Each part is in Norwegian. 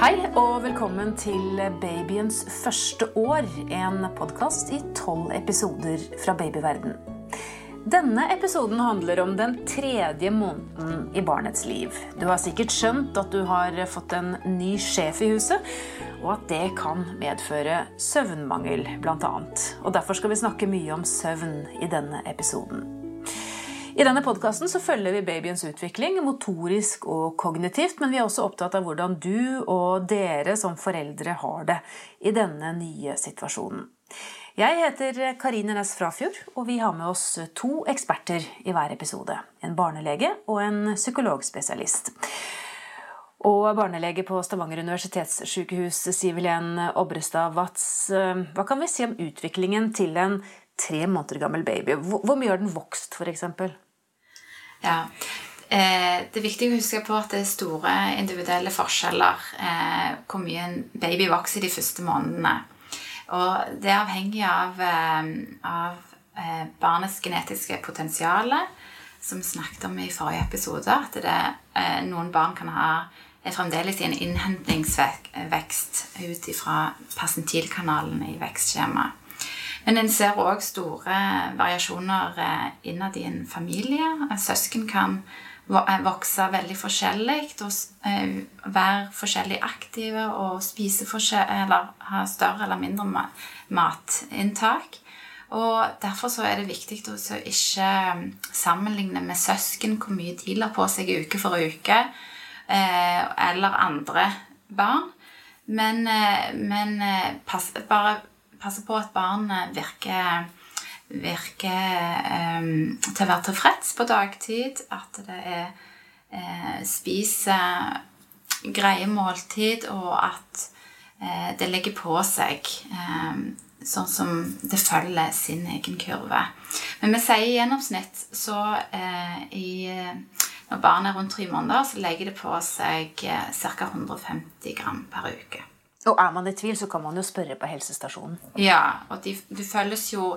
Hei og velkommen til Babyens første år, en podkast i tolv episoder fra babyverden. Denne episoden handler om den tredje måneden i barnets liv. Du har sikkert skjønt at du har fått en ny sjef i huset, og at det kan medføre søvnmangel, bl.a. Og derfor skal vi snakke mye om søvn i denne episoden. I denne podkasten følger vi babyens utvikling motorisk og kognitivt, men vi er også opptatt av hvordan du og dere som foreldre har det i denne nye situasjonen. Jeg heter Karine Næss Frafjord, og vi har med oss to eksperter i hver episode. En barnelege og en psykologspesialist. Og barnelege på Stavanger universitetssykehus, Siviljen Obrestad Watz. Hva kan vi si om utviklingen til en tre måneder gammel baby? Hvor mye har den vokst, f.eks.? Ja. Eh, det er viktig å huske på at det er store individuelle forskjeller eh, hvor mye en baby vokser de første månedene. Og det er avhengig av, eh, av barnets genetiske potensial, som vi snakket om i forrige episode. At det, noen barn kan ha er fremdeles i en innhentingsvekst ut fra persentilkanalene i vekstskjemaet. Men en ser òg store variasjoner innad i en familie. Søsken kan vokse veldig forskjellig og være forskjellig aktive og spise eller ha større eller mindre matinntak. Og Derfor så er det viktig å ikke sammenligne med søsken hvor mye de lar på seg uke for uke, eller andre barn. Men, men pass, bare passe på at barnet virker, virker um, til å være tilfreds på dagtid. At det er, uh, spiser greie måltid, og at uh, det legger på seg um, sånn som det følger sin egen kurve. Men vi sier i gjennomsnitt så eh, i, Når barnet er rundt tre måneder, så legger det på seg ca. 150 gram per uke. Og er man i tvil, så kan man jo spørre på helsestasjonen. Ja, og de, du følges jo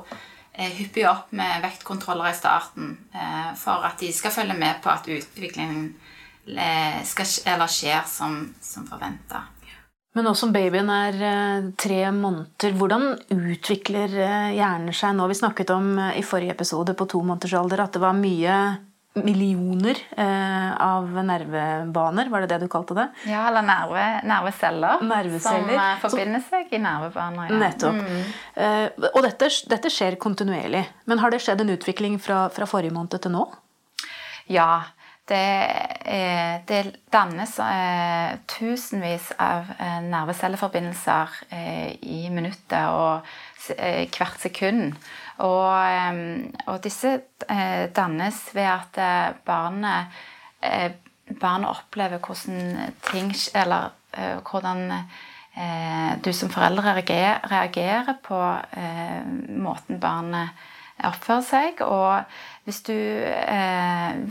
eh, hyppig opp med vektkontroller i starten eh, for at de skal følge med på at utviklingen eh, skal, eller skjer som, som forventa. Men nå som babyen er eh, tre måneder, hvordan utvikler eh, hjernen seg nå? Vi snakket om eh, i forrige episode på to måneders alder at det var mye millioner eh, av nervebaner, var det det du kalte det? Ja, eller nerve, nerveceller, nerveceller. Som forbinder forbinder seg i nervebaner. Ja. Nettopp. Mm. Eh, og dette, dette, skjer kontinuerlig. Men har det skjedd en utvikling fra, fra forrige måned til nå? Ja. Det, eh, det dannes eh, tusenvis av eh, nervecelleforbindelser i minuttet og hvert sekund. Og, og disse eh, dannes ved at eh, barnet, eh, barnet opplever hvordan ting Eller hvordan du som foreldre reagerer på måten barnet oppfører seg. Og hvis du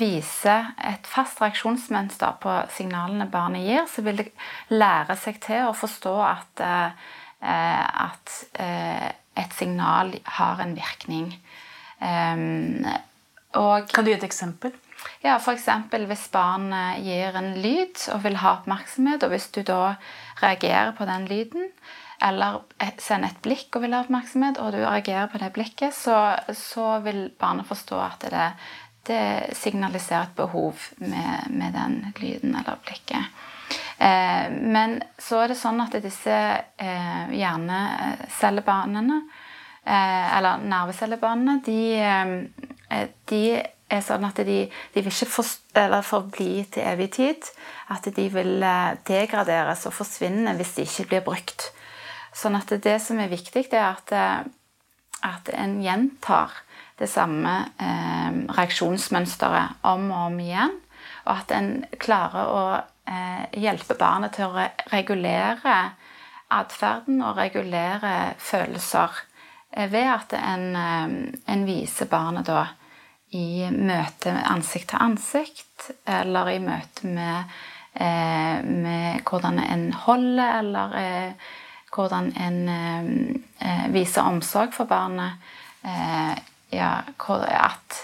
viser et fast reaksjonsmønster på signalene barnet gir, så vil det lære seg til å forstå at, at et signal har en virkning. Um, og, kan du gi et eksempel? Ja, F.eks. hvis barnet gir en lyd og vil ha oppmerksomhet, og hvis du da reagerer på den lyden, eller sender et blikk og vil ha oppmerksomhet, og du reagerer på det blikket, så, så vil barnet forstå at det, det signaliserer et behov med, med den lyden eller blikket. Eh, men så er det sånn at disse eh, hjernecellebanene, eh, eller nervecellebanene, de, de er sånn at de, de vil ikke for, forbli til evig tid. At de vil degraderes og forsvinne hvis de ikke blir brukt. Sånn at det som er viktig, det er at, at en gjentar det samme eh, reaksjonsmønsteret om og om igjen. Og at en klarer å eh, hjelpe barnet til å regulere atferden og regulere følelser eh, ved at en, eh, en, viser barnet da i møte ansikt til ansikt, eller i møte med, eh, med hvordan en holder, eller eh, hvordan en eh, viser omsorg for barnet. ja, at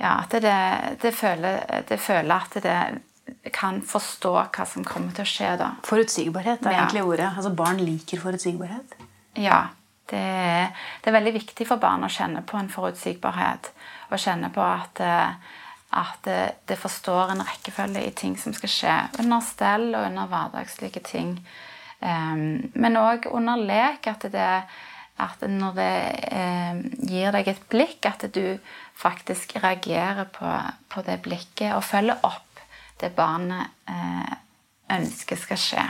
ja, at det, det, føler, det, føler, at det kan forstå hva som kommer til å skje da. Forutsigbarhet er Ja. egentlig ordet. Altså Barn liker forutsigbarhet. Ja. Det er, det er veldig viktig for barn å kjenne på en forutsigbarhet. Og kjenne på at, at det, forstår en rekkefølge i ting som skal skje under stell og under hverdagslige ting. Em, men òg under lek. At, det, at når det eh, gir deg et blikk, at du faktisk reagerer på, på det blikket og følger opp det barnet eh, ønsker skal skje.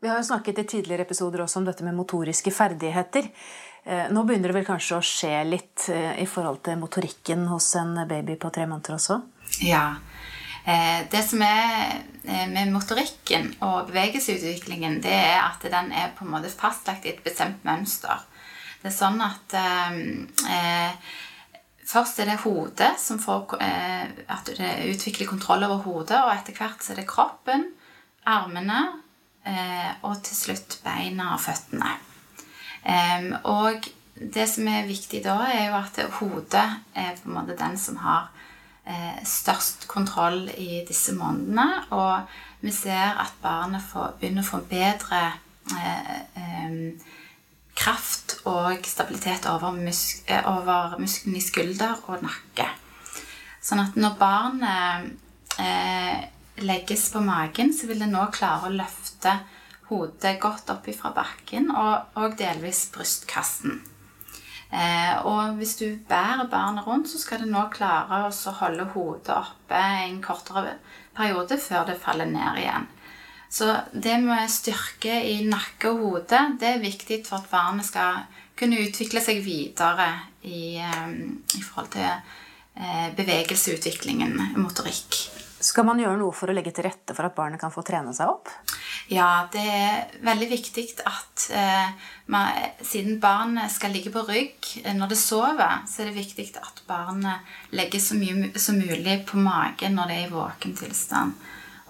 Vi har jo snakket i tidligere episoder også om dette med motoriske ferdigheter. Eh, Nå begynner det vel kanskje å skje litt eh, i forhold til motorikken hos en baby på tre måneder også? Ja. Eh, Det som er eh, med motorikken og bevegelsesutviklingen, det er at den er på en måte fastlagt i et bestemt mønster. Det er sånn at eh, eh, Først er det hodet som får eh, At det utvikler kontroll over hodet, og etter hvert så er det kroppen, armene eh, og til slutt beina og føttene. Og det som er viktig da, er jo at hodet er på en måte den som har størst kontroll i disse månedene. Og vi ser at barnet får, begynner å få bedre eh, em, kraft og stabilitet over, mus eh, over musklene i skulder og nakke. Sånn at når barnet eh, legges på magen, så vil det nå klare å løfte hodet godt opp fra bakken og, og delvis brystkassen. Eh, og hvis du bærer barnet rundt, så skal det nå klare å holde hodet oppe en kortere periode før det faller ned igjen. Så det med styrke i nakke og hode det er viktig for at barnet skal kunne utvikle seg videre i, eh, i forhold til eh, bevegelsesutviklingen, motorikk. Skal man gjøre noe for å legge til rette for at barnet kan få trene seg opp? Ja, det er veldig viktig at eh, man, siden barnet skal ligge på rygg eh, når det sover, så er det viktig at barnet legger så mye som mulig på magen når det er i våken tilstand.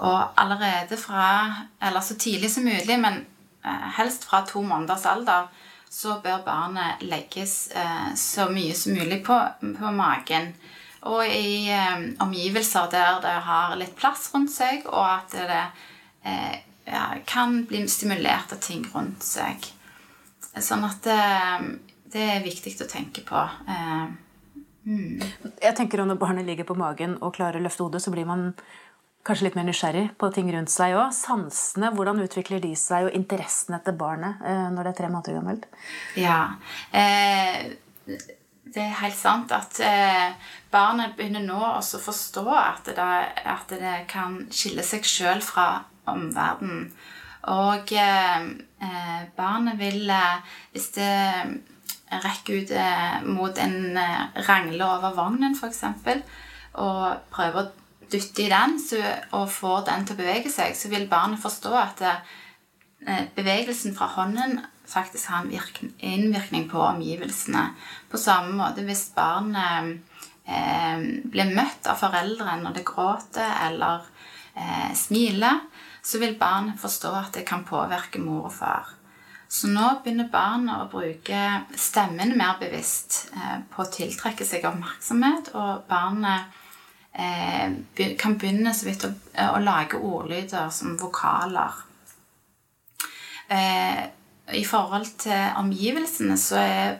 Og allerede fra, eller så tidlig som mulig, men eh, helst fra to måneders alder, så bør barnet legges eh, så mye som mulig på, på magen. Og i eh, omgivelser der det har litt plass rundt seg, og at det eh, ja, kan bli stimulert av ting rundt seg. Sånn at eh, det er viktig å tenke på. Eh, Jeg tenker om Når barnet ligger på magen og klarer å løfte hodet, så blir man kanskje litt mer nysgjerrig på ting rundt seg òg. Sansene, hvordan utvikler de seg, og interessen etter barnet eh, når det er tre måneder gammelt? ja. Eh, det er helt sant at eh, barnet begynner nå også å forstå at det, at det kan skille seg sjøl fra omverdenen. Og eh, eh, barnet vil, eh, hvis det rekker ut eh, mot en eh, rangle over vognen, f.eks., og prøver å dytte i den så, og får den til å bevege seg, så vil barnet forstå at eh, bevegelsen fra hånden faktisk har en innvirkning på omgivelsene. På samme måte hvis barnet eh, blir møtt av foreldre når det gråter eller eh, smiler, så vil barnet forstå at det kan påvirke mor og far. Så nå begynner barnet å bruke stemmen mer bevisst eh, på å tiltrekke seg oppmerksomhet, og barnet eh, kan begynne så vidt å, å lage ordlyder som vokaler. I forhold til omgivelsene så er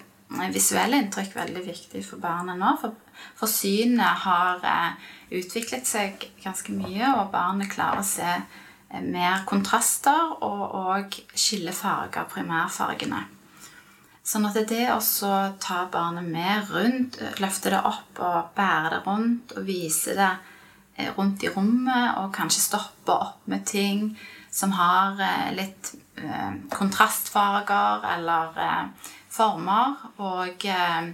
visuelle inntrykk veldig viktig for barna nå. For, for synet har eh, utviklet seg ganske mye, og barnet klarer å se eh, mer kontraster og, og skille farger, primærfargene. Sånn at det å ta barnet med rundt, løfte det opp og bære det rundt og vise det eh, rundt i rommet, og kanskje stoppe opp med ting som har litt kontrastfarger eller eh, former, og eh,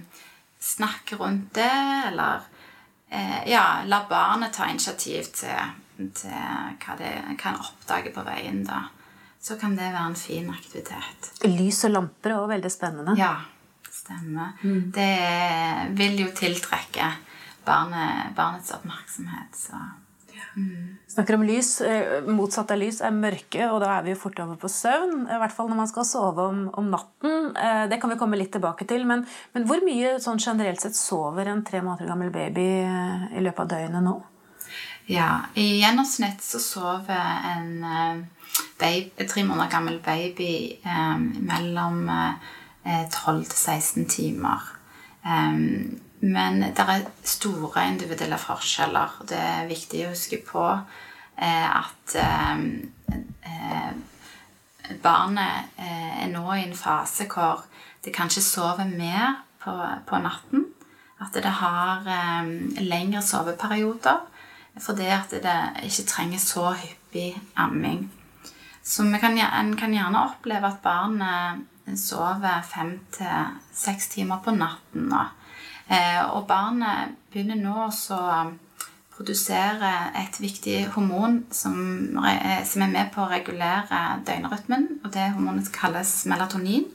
snakke rundt det, eller eh, ja, la barnet ta initiativ til, til hva det kan oppdage på veien. da. Så kan det være en fin aktivitet. Lys og lamper er også veldig spennende. Ja, stemmer. Det vil jo tiltrekke barnet, barnets oppmerksomhet. Så. Snakker om lys. eh, Motsatt av lys er mørke, og da er vi jo fort over på søvn. I hvert fall når man skal sove om, om natten. Eh, Det kan vi komme litt tilbake til. Men, men hvor mye sånn generelt sett sover en tre måneder gammel baby eh, i løpet av døgnet nå? Ja, i gjennomsnitt så sover en baby, tre måneder gammel baby mellom eh, 12 til 16 timer. Um, men det er store individuelle forskjeller. Det er viktig å huske på eh, at eh, eh barnet er nå i en fase hvor det kanskje sover mer på, på natten. At det har lengre soveperioder fordi at det ikke trenger så hyppig amming. Så kan, en kan gjerne oppleve at barnet sover fem til seks timer på natten nå. Eh, og barnet begynner nå å produsere et viktig hormon som, eh, som, er med på å regulere døgnrytmen. og Det hormonet kalles melatonin.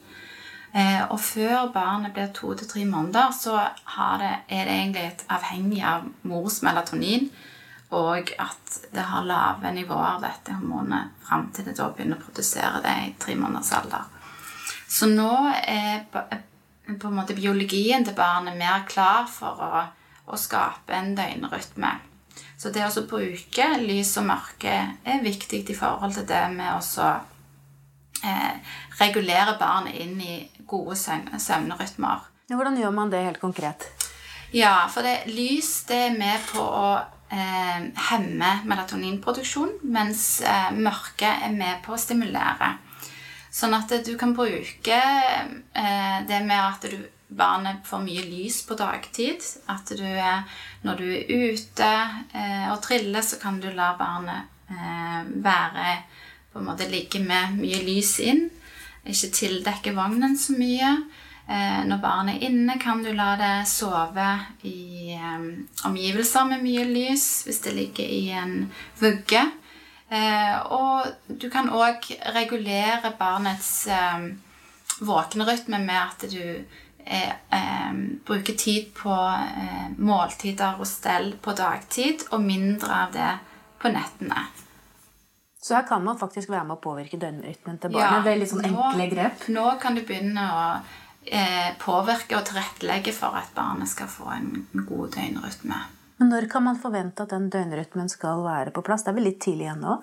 Eh, og før barnet blir to til tre måneder, så det, er det egentlig et avhengig av mors melatonin. Og at det har lave nivåer av dette hormonet fram til det da begynner å produsere det i tre måneders alder. Så nå er på en måte biologien til barnet mer klar for å, å skape en døgnrytme. Så det å bruke lys og mørke er viktig i forhold til det med å eh, regulere barnet inn i gode søvnrytmer. Hvordan gjør man det helt konkret? Ja, for det, lys det er med på å eh, hemme melatoninproduksjon, mens eh, mørke er med på å stimulere. Sånn at du kan bruke eh, det med at du, barnet får mye lys på dagtid. At du, når du er ute eh, og triller, så kan du la barnet eh, være på en måte ligge med mye lys inn. Ikke tildekke vognen så mye. Når barnet er inne, kan du la det sove i omgivelser med mye lys. Hvis det ligger i en vugge. Eh, og du kan òg regulere barnets eh, våknerytme med at du eh, bruker tid på måltider og stell på dagtid, og mindre av det på nettene. Så her kan man faktisk være med å påvirke døgnrytmen til barnet? Ja, det er litt sånn enkle grep? Nå kan du begynne å eh, påvirke og tilrettelegge for at barnet skal få en god døgnrytme. Men når kan man forvente at den døgnrytmen skal være på plass? Det er vel litt tidlig ennå?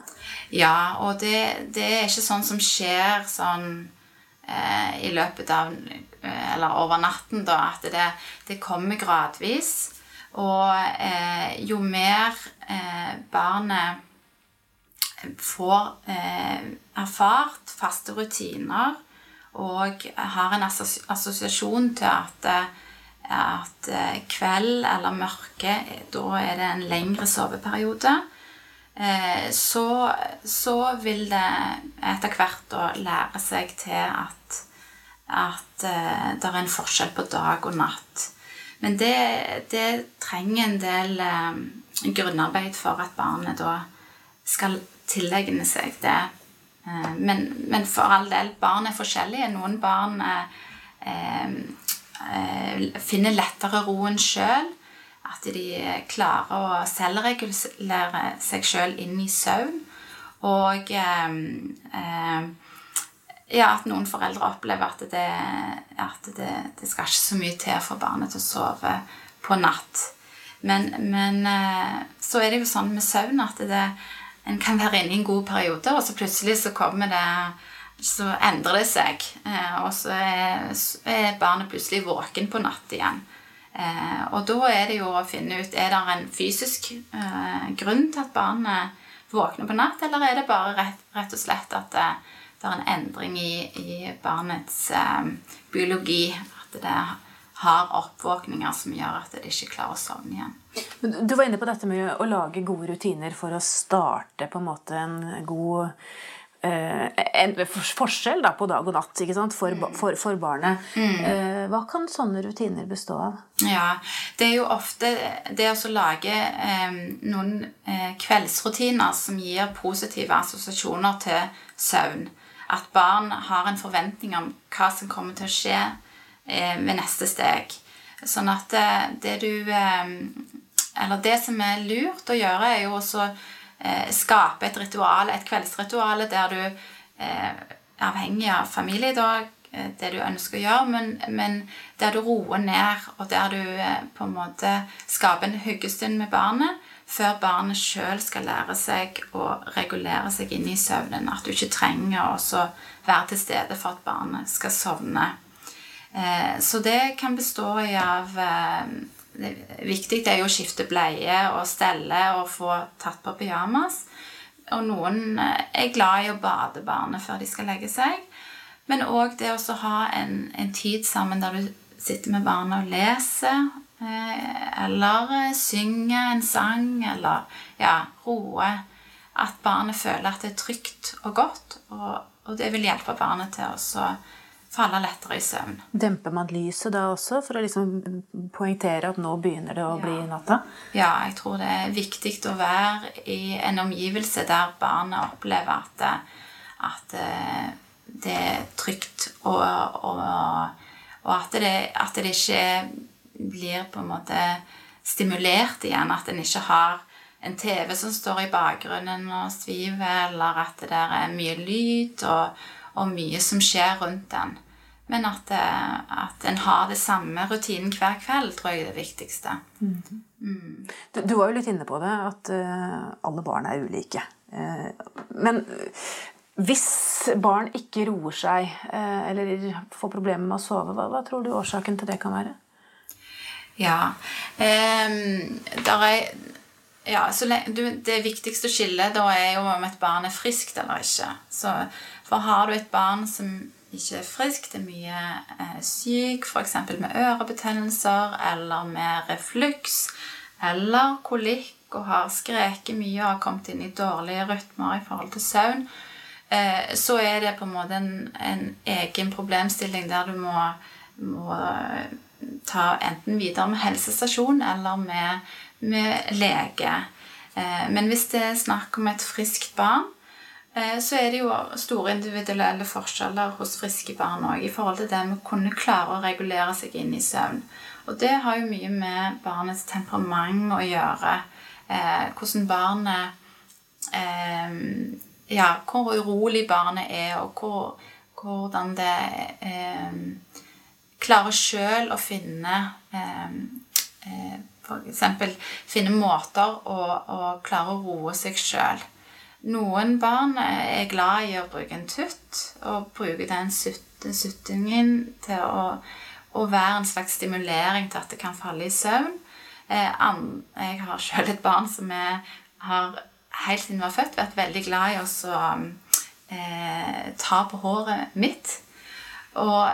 Ja, og det, det, er ikke sånn som skjer sånn eh, i løpet av eh, Eller over natten, da. At det, det kommer gradvis. Og eh, jo mer eh, barnet får eh, erfart faste rutiner og har en assosiasjon til at eh, at eh, kveld eller mørke, da er det en lengre soveperiode. Eh, så, så vil det etter hvert lære seg til at, at eh, det er en forskjell på dag og natt. Men det, det trenger en del grunnarbeid for at barnet da skal tilegne seg det. Men, men, for all del, barn er forskjellige. Noen barn er... finner lettere roen sjøl. At de klarer å selvregulere seg sjøl inn i søvn. Og eh, eh, ja, at noen foreldre opplever at, det, at det, det, skal ikke så mye til for barnet til å sove på natt. Men, men så er det jo sånn med søvn at det, en kan være inne i en god periode, og så plutselig så kommer det så endrer det seg. Eh, og så er, barnet plutselig våken på natt igjen. Eh, og da er det jo å finne ut er det en fysisk eh, grunn til at barnet våkner på natt, eller er det bare rett, rett og slett at det, det, er en endring i, i barnets biologi? At det har oppvåkninger som gjør at det ikke klarer å sovne igjen. Du var inne på dette med å lage gode rutiner for å starte på en måte en god en forskjell da, på dag og natt for, mm. for, for, barnet. Mm. Eh, hva kan sånne rutiner bestå av? Ja, Det er jo ofte det å lage eh, noen eh, kveldsrutiner som gir positive assosiasjoner til søvn. At barn har en forventning om hva som kommer til å skje eh, ved neste steg. Sånn at det, det du Eller det som er lurt å gjøre, er jo også eh, skape et ritual, et kveldsritual der du eh, avhengig av familie i dag det du ønsker å gjøre, men, men, der du roer ned, og der du eh, på en måte skaper en hyggestund med barnet før barnet sjøl skal lære seg å regulere seg inn i søvnen. At du ikke trenger å være til stede for at barnet skal sovne. Eh, så det kan bestå i av eh, det Viktig er jo å skifte bleie og stelle og få tatt på pyjamas. Og noen eh, er glad i å bade barnet før de skal legge seg. Men òg det å ha en, en, tid sammen der du sitter med barnet og leser. Eller synger en sang, eller ja, roer. At barnet føler at det er trygt og godt. Og, og det vil hjelpe barnet til å falle lettere i søvn. Demper man lyset da også, for å liksom poengtere at nå begynner det å ja. bli natta? Ja, jeg tror det er viktig å være i en omgivelse der barnet opplever at, at eh, det er trygt, og, og, og at, det, at, det, ikke blir på en måte stimulert igjen. At en ikke har en TV som står i bakgrunnen og sviver, eller at det der er mye lyd. og og mye som skjer rundt den. Men at, eh, at en har det samme rutinen hver kveld, tror jeg er det viktigste. Mm. Mm. Du, du, var jo litt inne på det, at uh, alle barn er ulike. Uh, men hvis barn ikke roer seg, uh, eller får problemer med å sove, hva, hva, tror du årsaken til det kan være? Ja, um, er ja, lenge, Det viktigste skillet da er jo om et barn er friskt eller ikke. Så, for har du et barn som ikke er friskt, det er mye eh, syk, f.eks. med ørebetennelser eller med refluks eller kolikk og har skreket mye og har kommet inn i dårlige rytmer i forhold til søvn, eh, så er det på en måte en, en egen problemstilling der du må, må ta enten videre med helsestasjon eller med med lege. Eh, men hvis det er snakk om et friskt barn, så er det jo store individuelle forskjeller hos friske barn òg i forhold til det med å kunne klare å regulere seg inn i søvn. Og det har jo mye med barnets temperament å gjøre. Eh, hvordan barnet Ja, hvor urolig barnet er, og hvor, hvordan det klarer sjøl å finne F.eks. finne måter å, å, klare å roe seg sjøl. Noen barn er glad i å bruke en tutt, og bruke den suttingen til å, å, være en slags stimulering til at det kan falle i søvn. Eh, jeg har sjøl et barn som jeg har helt siden vi var født vært veldig glad i å eh, ta på håret mitt. Og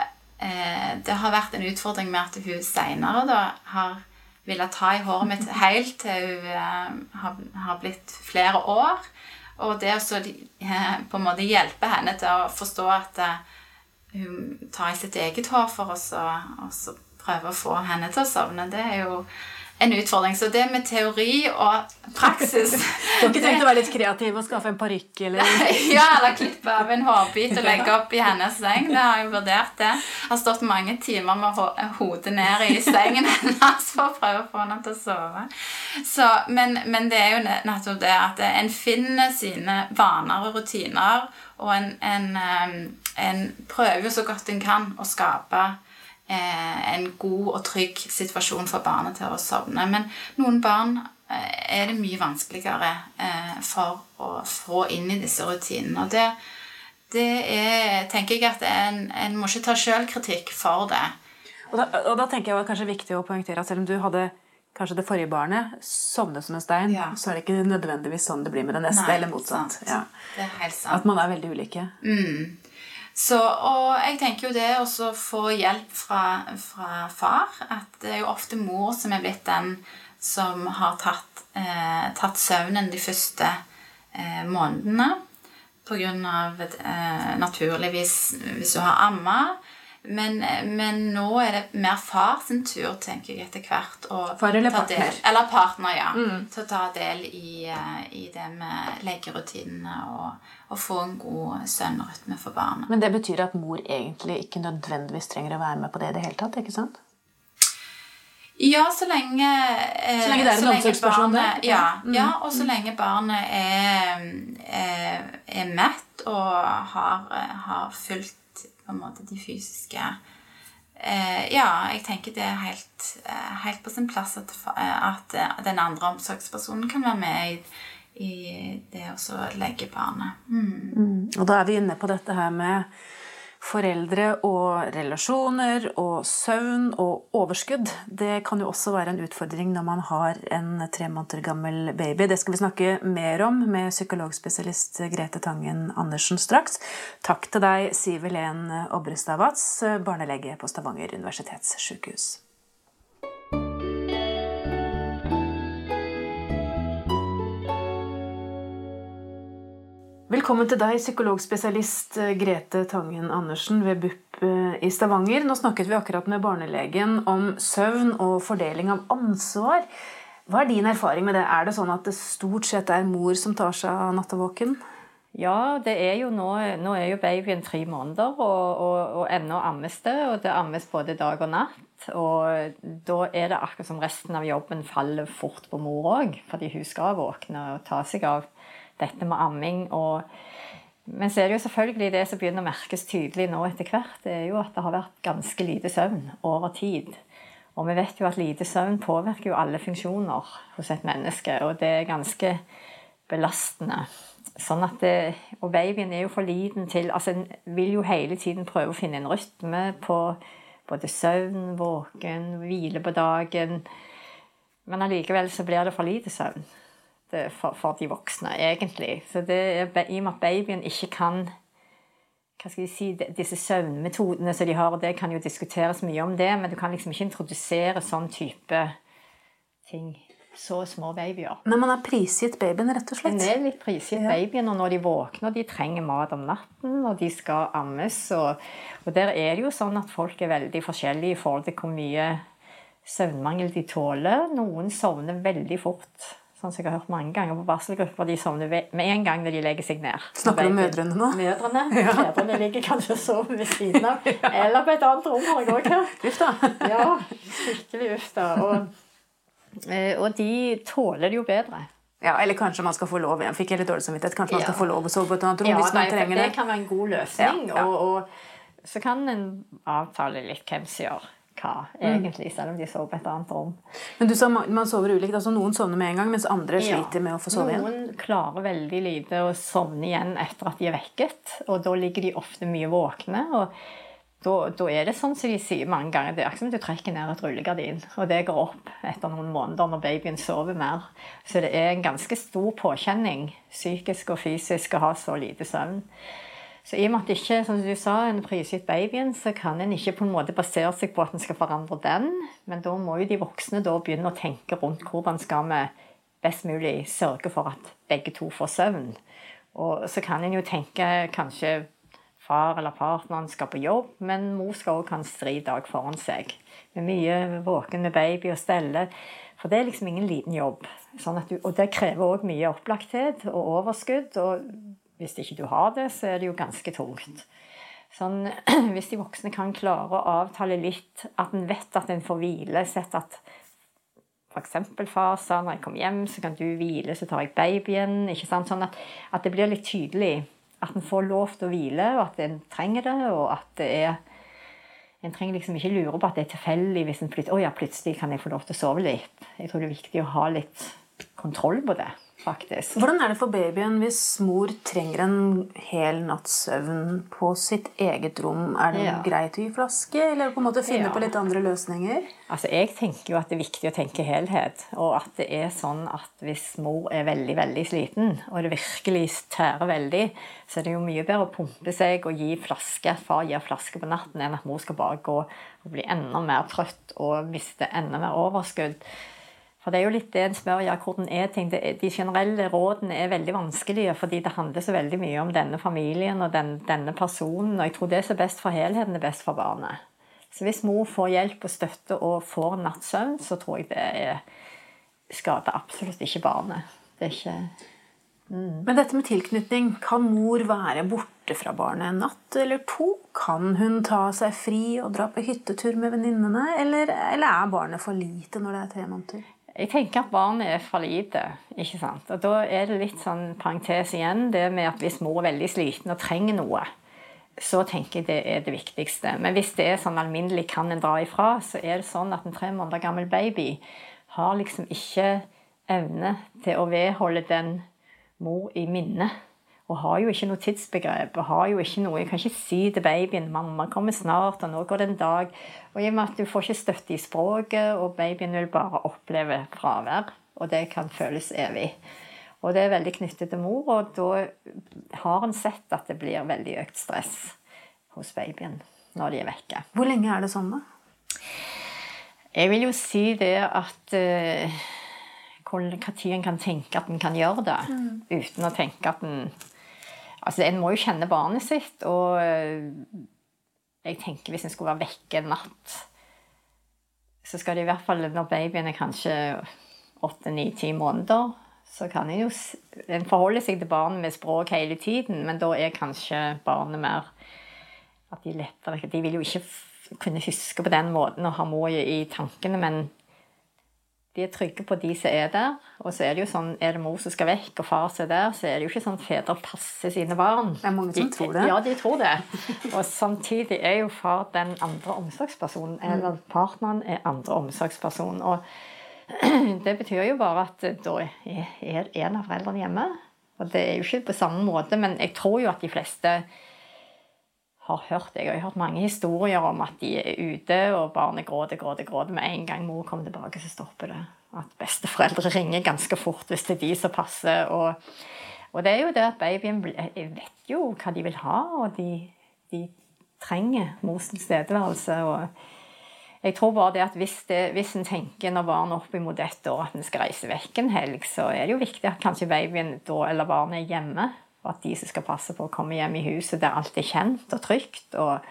eh, det har vært en utfordring med at hun seinere har ville ta i håret mitt helt til hun eh, har, har, blitt flere år. Og det å så uh, på en måte hjelpe henne til å forstå at uh, hun tar i sitt eget hår for oss og prøve å få henne til å sovne, det er jo en utfordring. Så det med teori og praksis Du har ikke tenkt å være litt kreativ og skaffe en parykk? Eller? ja, eller klippe av en hårbit og legge opp i hennes seng. Det har jeg vurdert. det. Jeg har stått mange timer med hodet ned i sengen hennes for å prøve å få henne til å sove. Så, men, men, det er jo nettopp det at en finner sine vaner og rutiner, og en, en, en prøver så godt en kan å skape en god og trygg situasjon for barnet til å sovne. Men noen barn eh, er det mye vanskeligere eh, for å få inn i disse rutinene. Og det, det er, tenker jeg at en, en må ikke ta sjølkritikk for det. Og da, og da, tenker jeg det kanskje viktig å poengtere at selv om du hadde kanskje det forrige barnet sovne som en stein, ja. så er det ikke nødvendigvis sånn det blir med det neste, Nei, eller motsatt. Ja. Det er helt sant. At man er veldig ulike. Mm. Så, og jeg tenker jo det å få hjelp fra, fra, far At det er jo ofte mor som er blitt den som har tatt, eh, tatt søvnen de første eh, månedene. Av eh, naturligvis hvis du har amma, men, men, nå er det mer far sin tur, tenker jeg, etter hvert. Far eller partner? Del, eller partner, ja. Mm. Til å ta del i, eh, i det med legerutinene og, og, få en god søvnrytme for barnet. Men det betyr at mor egentlig ikke nødvendigvis trenger å være med på det i det hele tatt? ikke sant? Ja, så lenge eh, Så lenge det er en omsorgsperson? Ja, mm. ja, og så lenge barnet er, er, er mett og har, har fulgt på en måte de fysiske Eh, ja, jeg tenker det er helt, eh, helt på sin plass at, eh, at, den andre omsorgspersonen kan være med i, i det å legge barnet. Mm. Mm. Og da er vi inne på dette her med foreldre og relasjoner og søvn og overskudd. Det kan jo også være en utfordring når man har en tre måneder gammel baby. Det skal vi snakke mer om med psykologspesialist Grete Tangen Andersen straks. Takk til deg, Siv Helen Obrestad Watz, barnelege på Stavanger universitetssykehus. Velkommen til deg, psykologspesialist eh, Grete Tangen Andersen ved BUP eh, i Stavanger. Nå snakket vi akkurat med barnelegen om søvn og fordeling av ansvar. Hva er din erfaring med det? Er det sånn at det stort sett er mor som tar seg av nattevåken? Ja, det er jo nå, nå er jo babyen tre måneder, og, og, og ennå ammes det. Og det ammes både dag og natt. Og da er det akkurat som resten av jobben faller fort på mor òg, fordi hun skal våkne og ta seg av dette med amming. og men så er det jo selvfølgelig det som begynner å merkes tydelig nå etter hvert, det er jo at det har vært ganske lite søvn over tid. Og vi vet jo at lite søvn påvirker jo alle funksjoner hos et menneske, og det er ganske belastende. Sånn at det, Og babyen er jo for liten til altså En vil jo hele tiden prøve å finne en rytme på både søvn, våken, hvile på dagen. Men allikevel så blir det for lite søvn for, for, de voksne, egentlig. Så det er, I og med at babyen ikke kan hva skal jeg si, disse søvnmetodene som de har, og det kan jo diskuteres mye om det, men du kan liksom ikke introdusere sånn type ting. Så små babyer. Men man er prisgitt babyen, rett og slett? Man er litt prisgitt ja. babyen. Og når de våkner, de trenger mat om natten, og de skal ammes. Og, og der er det jo sånn at folk er veldig forskjellige i forhold til hvor mye søvnmangel de tåler. Noen sovner veldig fort sånn som jeg har hørt mange ganger på barselgrupper, de sovner med en gang når de legger seg ned. Snakker du om mødrene nå? Mødrene. Ja. Ligger kanskje og sover ved siden av. Eller på et annet rom, har jeg òg hørt. Uff da. Ja, skikkelig uff da. Og, eh, og de tåler det jo bedre. Ja, Eller kanskje man skal få lov. igjen. fikk jeg litt dårlig samvittighet. Kanskje man skal få lov å sove på et annet rom ja, hvis man nei, trenger det. Det kan være en god løsning. Ja, og, og så kan en avtale litt hvem som gjør hva, mm. egentlig, selv om de sover på et annet rom. Men du sa man sover ulikt. altså Noen sovner med en gang, mens andre sliter med å få sove igjen? Noen klarer veldig lite å sovne igjen etter at de er vekket. Og da ligger de ofte mye våkne. og da, da, er det sånn som de sier mange ganger, det er akkurat som du trekker ned et rullegardin, og det går opp etter noen måneder når babyen sover mer. Så det er en ganske stor påkjenning, psykisk og fysisk, å ha så lite søvn. Så i og med at ikke, som du sa, en prisgitt babyen, så kan en ikke på en måte basere seg på at en skal forandre den. Men da må jo de voksne da begynne å tenke rundt hvordan skal vi best mulig sørge for at begge to får søvn. Og så kan en jo tenke kanskje far eller partneren skal på jobb, men mor skal òg ha en stri dag foran seg. Med mye våken med baby og stelle. For det er liksom ingen liten jobb. Sånn du, og det krever òg mye opplagthet og overskudd. og hvis ikke du har det, så er det jo ganske tungt. Sånn, hvis de voksne kan klare å avtale litt, at en vet at en får hvile Sett at f.eks. far sa når jeg kom hjem, så kan du hvile, så tar jeg babyen. ikke sant? Sånn at, at det blir litt tydelig. At en får lov til å hvile, og at en trenger det. og at det er en trenger liksom ikke lure på at det er tilfeldig hvis en plutselig, oh ja, plutselig kan jeg få lov til å sove litt. Jeg tror det er viktig å ha litt kontroll på det faktisk. Hvordan er det for babyen hvis mor trenger en hel natts søvn på sitt eget rom? Er det ja. greit å gi flaske, eller på en måte finne ja. på litt andre løsninger? Altså, Jeg tenker jo at det er viktig å tenke helhet. Og at det er sånn at hvis mor er veldig veldig sliten, og det virkelig tærer veldig, så er det jo mye bedre å pumpe seg og gi flaske. Far gir flaske på natten enn at mor skal bare gå og bli enda mer trøtt og miste enda mer overskudd. For det er jo litt det en spør ja, hvordan er ting. de generelle rådene er veldig vanskelige, fordi det handler så veldig mye om denne familien og den, denne personen. Og jeg tror det som er best for helheten, er best for barnet. Så hvis mor får hjelp og støtte og får nattsøvn, så tror jeg det er, skader absolutt ikke barnet. Det er ikke mm. Men dette med tilknytning, kan mor være borte fra barnet en natt eller to? Kan hun ta seg fri og dra på hyttetur med venninnene, eller, eller er barnet for lite når det er tre måneder? Jeg tenker at barnet er for lite. ikke sant? Og Da er det litt sånn parentes igjen, det med at hvis mor er veldig sliten og trenger noe, så tenker jeg det er det viktigste. Men hvis det er sånn alminnelig kan en dra ifra, så er det sånn at en tre måneder gammel baby har liksom ikke evne til å vedholde den mor i minnet. Og har jo ikke noe tidsbegrep. og har jo ikke noe, Jeg kan ikke si til babyen 'mamma kommer snart', og 'nå går det en dag'. Og i og med at du får ikke støtte i språket, og babyen vil bare oppleve fravær. Og det kan føles evig. Og det er veldig knyttet til mor, og da har en sett at det blir veldig økt stress hos babyen når de er vekke. Hvor lenge er det sånn, da? Jeg vil jo si det at uh, Når en kan tenke at en kan gjøre det mm. uten å tenke at en Altså, En må jo kjenne barnet sitt, og uh, jeg tenker hvis en skulle være vekke en natt, så skal det i hvert fall når babyen er kanskje åtte, ni, ti måneder, så kan en jo En forholder seg til barnet med språk hele tiden, men da er kanskje barnet mer At de lettere De vil jo ikke kunne huske på den måten og ha mor i tankene, men de er trygge på de som er der. Og så er det jo sånn, er det mor som skal vekk, og far som er der, så er det jo ikke sånn at fedre passer sine barn. Det er mange som de, tror det. Ja, de tror det. Og samtidig er jo far den andre omsorgspersonen. Eller partneren er andre omsorgsperson. Og Det betyr jo bare at da er en av foreldrene hjemme. Og det er jo ikke på samme måte, men jeg tror jo at de fleste har hørt Jeg har hørt mange historier om at de er ute, og barnet gråter, gråter, gråter. Med en gang mor kommer tilbake, så stopper det. At besteforeldre ringer ganske fort hvis det er de som passer. Og, og det er jo det at babyen vet jo hva de vil ha, og de, de trenger mors tilstedeværelse. og jeg tror bare det at hvis, det, hvis en tenker når barnet er oppimot ett år at en skal reise vekk en helg, så er det jo viktig at kanskje babyen da, eller barnet er hjemme. Og at de som skal passe på, å komme hjem i huset der alt er kjent og trygt. Og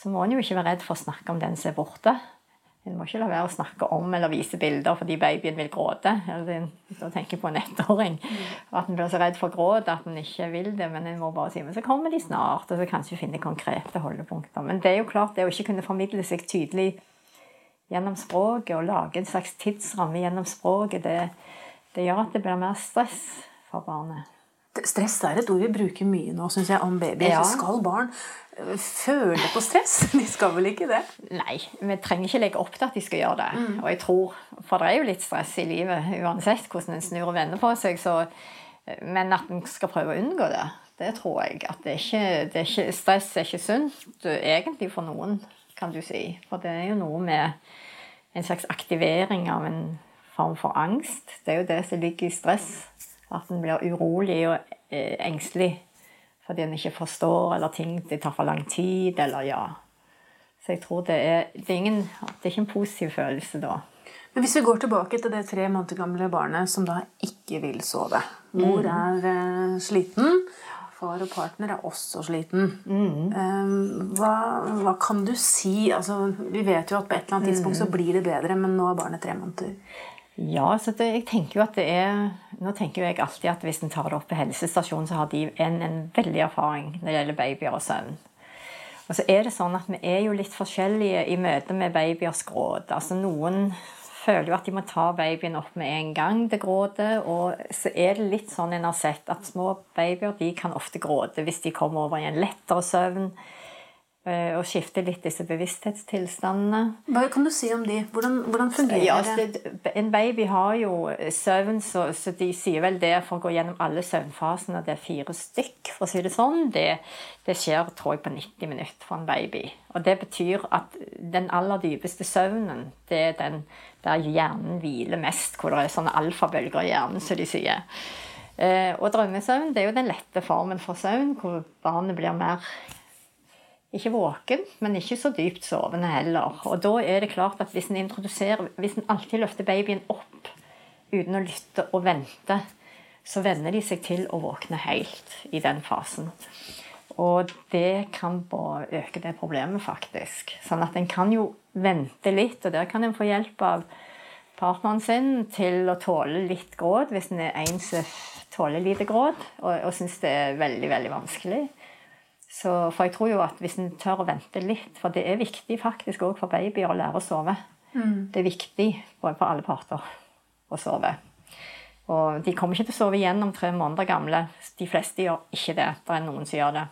så må en jo ikke være redd for å snakke om den som er borte. En må ikke la være å snakke om eller vise bilder fordi babyen vil gråte. Eller da tenker jeg på en ettåring. At en blir så redd for gråt at en ikke vil det. Men en må bare si men så kommer de snart, og så kanskje finne konkrete holdepunkter. Men det er jo klart, det å ikke kunne formidle seg tydelig gjennom språket og lage en slags tidsramme gjennom språket, det, det gjør at det blir mer stress for barnet. Stress er et ord vi bruker mye nå, syns jeg, om babyer. Ja. Skal barn øh, føle på stress? De skal vel ikke det? Nei, vi trenger ikke legge opp til at de skal gjøre det. Mm. Og jeg tror, For det er jo litt stress i livet uansett hvordan en snur og vender på seg. Så, men at en skal prøve å unngå det, det tror jeg. At det ikke, det er ikke, stress er ikke sunt egentlig for noen kan du si. For det er jo noe med en slags aktivering av en form for angst. Det er jo det som ligger i stress. At en blir urolig og eh, engstelig fordi en ikke forstår, eller ting det tar for lang tid, eller ja. Så jeg tror det er, det er, ingen, det er ikke en positiv følelse da. Men hvis vi går tilbake til det tre måneder gamle barnet som da ikke vil sove Mor mm. er eh, sliten, far og partner er også sliten. Mm. Hva, hva, kan du si? Altså, vi vet jo at på et eller annet tidspunkt så mm. blir det bedre, men nå er barnet tre måneder. Ja, så det, jeg tenker jo at det er Nå tenker jeg alltid at hvis en tar det opp på helsestasjonen, så har de en, en veldig erfaring når det gjelder babyer og søvn. Og så er det sånn at Vi er jo litt forskjellige i møte med babyers gråt. Altså Noen føler jo at de må ta babyen opp med en gang det gråter. Og så er det litt sånn en har sett at små babyer de kan ofte gråte hvis de kommer over i en lettere søvn. Eh, og skifte litt disse bevissthetstilstandene. Hva kan du si om de? Hvordan, hvordan fungerer ja, det? En baby har jo søvn, så, så, de sier vel det for å gå gjennom alle søvnfasene. Det er fire stykk, for å si det sånn. Det, det, skjer tror jeg, på 90 minutter for en baby. Og det betyr at den aller dypeste søvnen, det er den der hjernen hviler mest, hvor det er sånne alfabølger i hjernen, som de sier. Eh, og drømmesøvn det er jo den lette formen for søvn, hvor barnet blir mer ikke våken, men ikke så dypt sovende heller. Og da er det klart at hvis en introduserer Hvis en alltid løfter babyen opp uten å lytte og vente, så venner de seg til å våkne helt i den fasen. Og det kan bare øke det problemet, faktisk. Sånn at en kan jo vente litt, og der kan en få hjelp av partneren sin til å tåle litt gråt, hvis en er en som tåler lite gråt og, og syns det er veldig, veldig vanskelig. Så, for jeg tror jo at hvis en tør å vente litt For det er viktig faktisk òg for babyer å lære å sove. Mm. Det er viktig både for alle parter å sove. Og de kommer ikke til å sove igjen om tre måneder gamle. De fleste gjør ikke det. Det er noen som gjør det.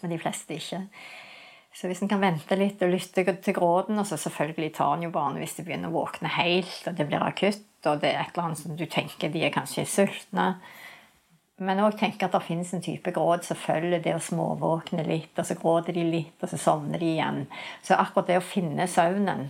Men de fleste ikke. Så hvis en kan vente litt og lytte til gråten Og så selvfølgelig tar en jo barnet hvis de begynner å våkne helt, og det blir akutt, og det er et eller annet som du tenker de er kanskje sultne. Men òg tenke at det finnes en type gråt som følger det å småvåkne litt, og så gråter de litt, og så sovner de igjen. Så akkurat det å finne søvnen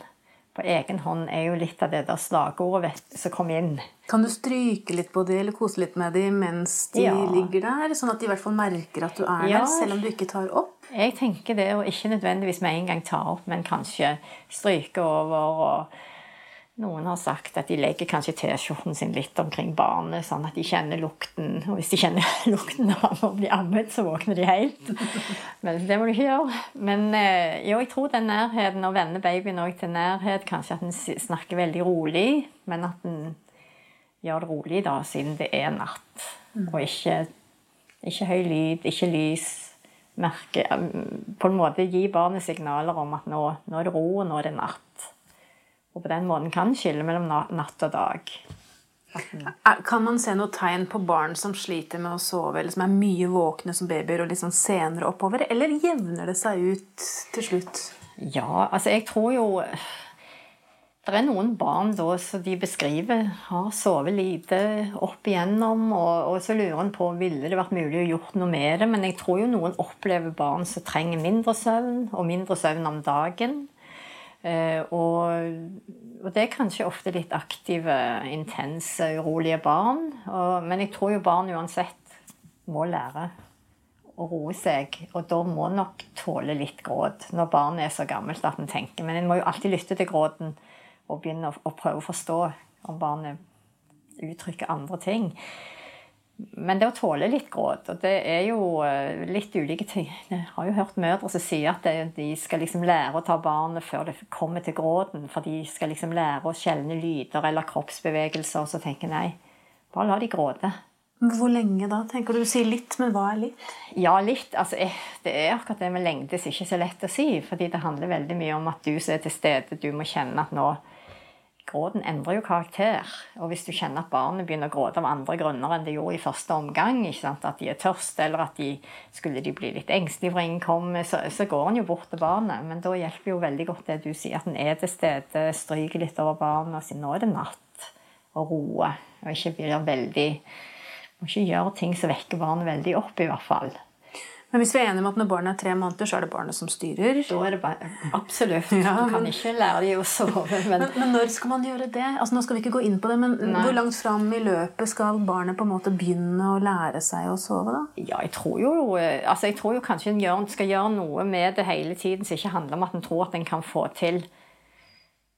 på egen hånd er jo litt av det der slagordet som kom inn. Kan du stryke litt på dem eller kose litt med dem mens de Ja. ligger der? Sånn at de i hvert fall merker at du er Ja. der, selv om du ikke tar opp? Jeg tenker det å ikke nødvendigvis med en gang ta opp, men kanskje stryke over. og Noen har sagt at de legger kanskje T-skjorten sin litt omkring barnet, sånn at de kjenner lukten. Og hvis de kjenner lukten av å bli ammet, så våkner de helt. Men det må du ikke gjøre. Men eh, jo, jeg tror den nærheten, å vende babyen òg til nærhet, kanskje at en snakker veldig rolig, men at en gjør det rolig, da, siden det er natt. Og ikke, ikke høy lyd, ikke lys. Merke, på en måte gi barnet signaler om at nå, nå er det ro, og nå er det natt. Og på den måten kan skille mellom natt og dag. Kan man se noe tegn på barn som sliter med å sove, eller som er mye våkne som babyer og litt sånn senere oppover, eller jevner det seg ut til slutt? Ja, altså jeg tror jo Det er noen barn da som de beskriver har sovet lite opp igjennom, og, og så lurer en på ville det vært mulig å gjort noe med det. Men jeg tror jo noen opplever barn som trenger mindre søvn, og mindre søvn om dagen. Eh, og, og det er kanskje ofte litt aktive, intense, urolige barn. Og, men jeg tror jo barn uansett må lære å roe seg, og da må nok tåle litt gråt når barnet er så gammelt at en tenker. Men en må jo alltid lytte til gråten og begynne å, å prøve å forstå om barnet uttrykker andre ting. Men det å tåle litt gråt, og det er jo eh, litt ulike ting Jeg har jo hørt mødre som sier at de skal liksom lære å ta barnet før det kommer til gråten. For de skal liksom lære å skjelne lyder eller kroppsbevegelser. Og så tenker nei, bare la de gråte. Hvor lenge da? tenker Du Du sier litt, men hva er litt? Ja, litt. Altså, det er akkurat det med lengde som ikke så lett å si. Fordi det handler veldig mye om at du som er til stede, du må kjenne at nå Gråten endrer jo karakter. Og hvis du kjenner at barnet begynner å gråte av andre grunner enn det gjorde i første omgang, at de er tørste, eller at de skulle de bli litt engstelige for ingen kommer, så, så går en jo bort til barnet. Men da hjelper jo veldig godt det du sier, at en er til stede, stryker litt over barnet og sier nå er det natt, og roer. Og ikke blir veldig Må ikke gjøre ting som vekker barnet veldig opp, i hvert fall. Men hvis vi er enige om at når barnet er tre måneder, så er det barnet som styrer. Da er det bare Absolutt. Ja, du kan ikke lære dem å sove, men Men, men når skal man gjøre det? Altså Nå skal vi ikke gå inn på det, men Nei. hvor langt fram i løpet skal barnet på en måte begynne å lære seg å sove? da? ja, jeg tror jo eh, altså jeg tror jo kanskje en gjør, skal gjøre noe med det hele tiden som ikke handler om at en tror at en kan få til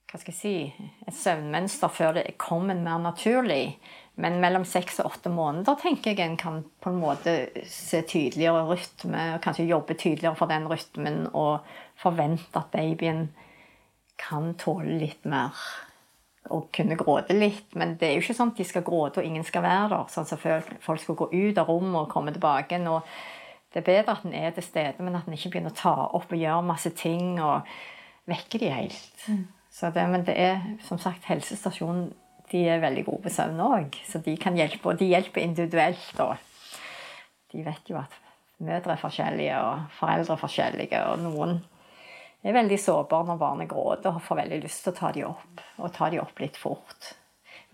hva skal jeg si, et søvnmønster før det kommer mer naturlig. Men mellom seks og åtte måneder tenker jeg en kan på en måte se tydeligere rytme, og kanskje jobbe tydeligere for den rytmen og forvente at babyen kan tåle litt mer. Og kunne gråte litt. Men det er jo ikke sånn at de skal gråte og ingen skal være der. Sånn som folk skal gå ut av rommet og komme tilbake. Nå, det er bedre at en er til stede, men at en ikke begynner å ta opp og gjøre masse ting og vekke de helt. Så det, men det er som sagt helsestasjonen de er veldig gode på søvn òg, så de kan hjelpe. Og de hjelper individuelt. Og de vet jo at mødre er forskjellige, og foreldre er forskjellige. Og noen er veldig sårbare når barnet gråter og får veldig lyst til å ta dem opp. Og ta dem opp litt fort.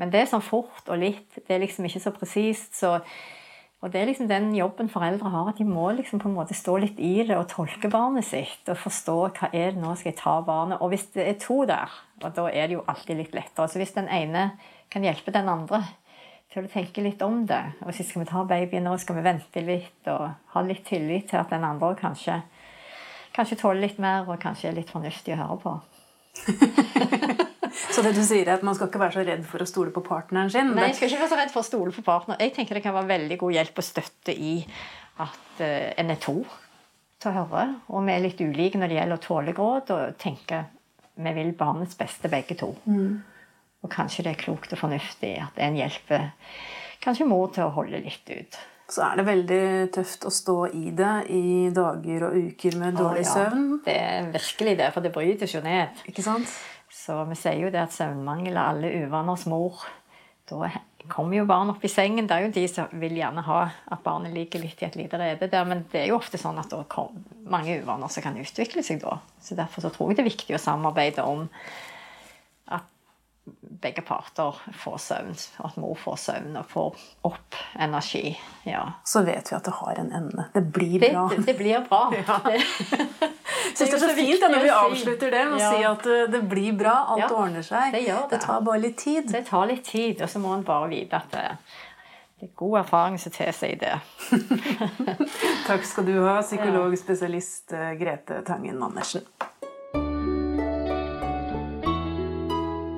Men det er sånn fort og litt, det er liksom ikke så presist. Så, og det er liksom den jobben foreldre har, at de må liksom på en måte stå litt i det og tolke barnet sitt. Og forstå hva er det nå skal jeg ta barnet. Og hvis det er to der, og da er det jo alltid litt lettere. Så hvis den ene kan hjelpe den andre til å tenke litt om det, og så skal vi ta babyen nå, skal vi vente litt og ha litt tillit til at den andre kanskje Kanskje tåler litt mer og kanskje er litt fornuftig å høre på. Så det du sier er at man skal ikke være så redd for å stole på partneren sin? Nei, jeg skal ikke være så redd for å stole på partner. Jeg tenker det kan være veldig god hjelp og støtte i at eh, en er to til å høre. Og vi er litt ulike når det gjelder å tåle gråt, og tenke vi vil barnets beste begge to. Og kanskje det er klokt og fornuftig at en hjelper kanskje mor til å holde litt ut. Så er det veldig tøft å stå i det i dager og uker med dårlig søvn ja. søvn. Det er virkelig det, for det brytes jo ned. Ikke sant? Så vi sier jo det at søvnmangel er alle uvaners mor. Da kommer jo barn opp i sengen. Det er jo de som vil gjerne ha at barnet ligger litt i et lite rede der. Men det er jo ofte sånn at det er mange uvaner som kan utvikle seg da. Så derfor så tror jeg det er viktig å samarbeide om begge parter får søvn. At mor får søvn og får opp energi. Ja. Så vet vi at det har en ende. Det blir bra. Det, det blir bra. Ja. Jeg syns det er så fint når vi avslutter det med å si at eh, det blir bra. Alt Ja, ordner seg. det gjør det. det tar bare litt tid. Det tar litt tid, og så må en bare vite at det, det er god erfaring som tilsier det. Takk skal du ha, psykologspesialist eh, Grete Tangen Andersen.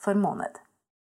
for måned.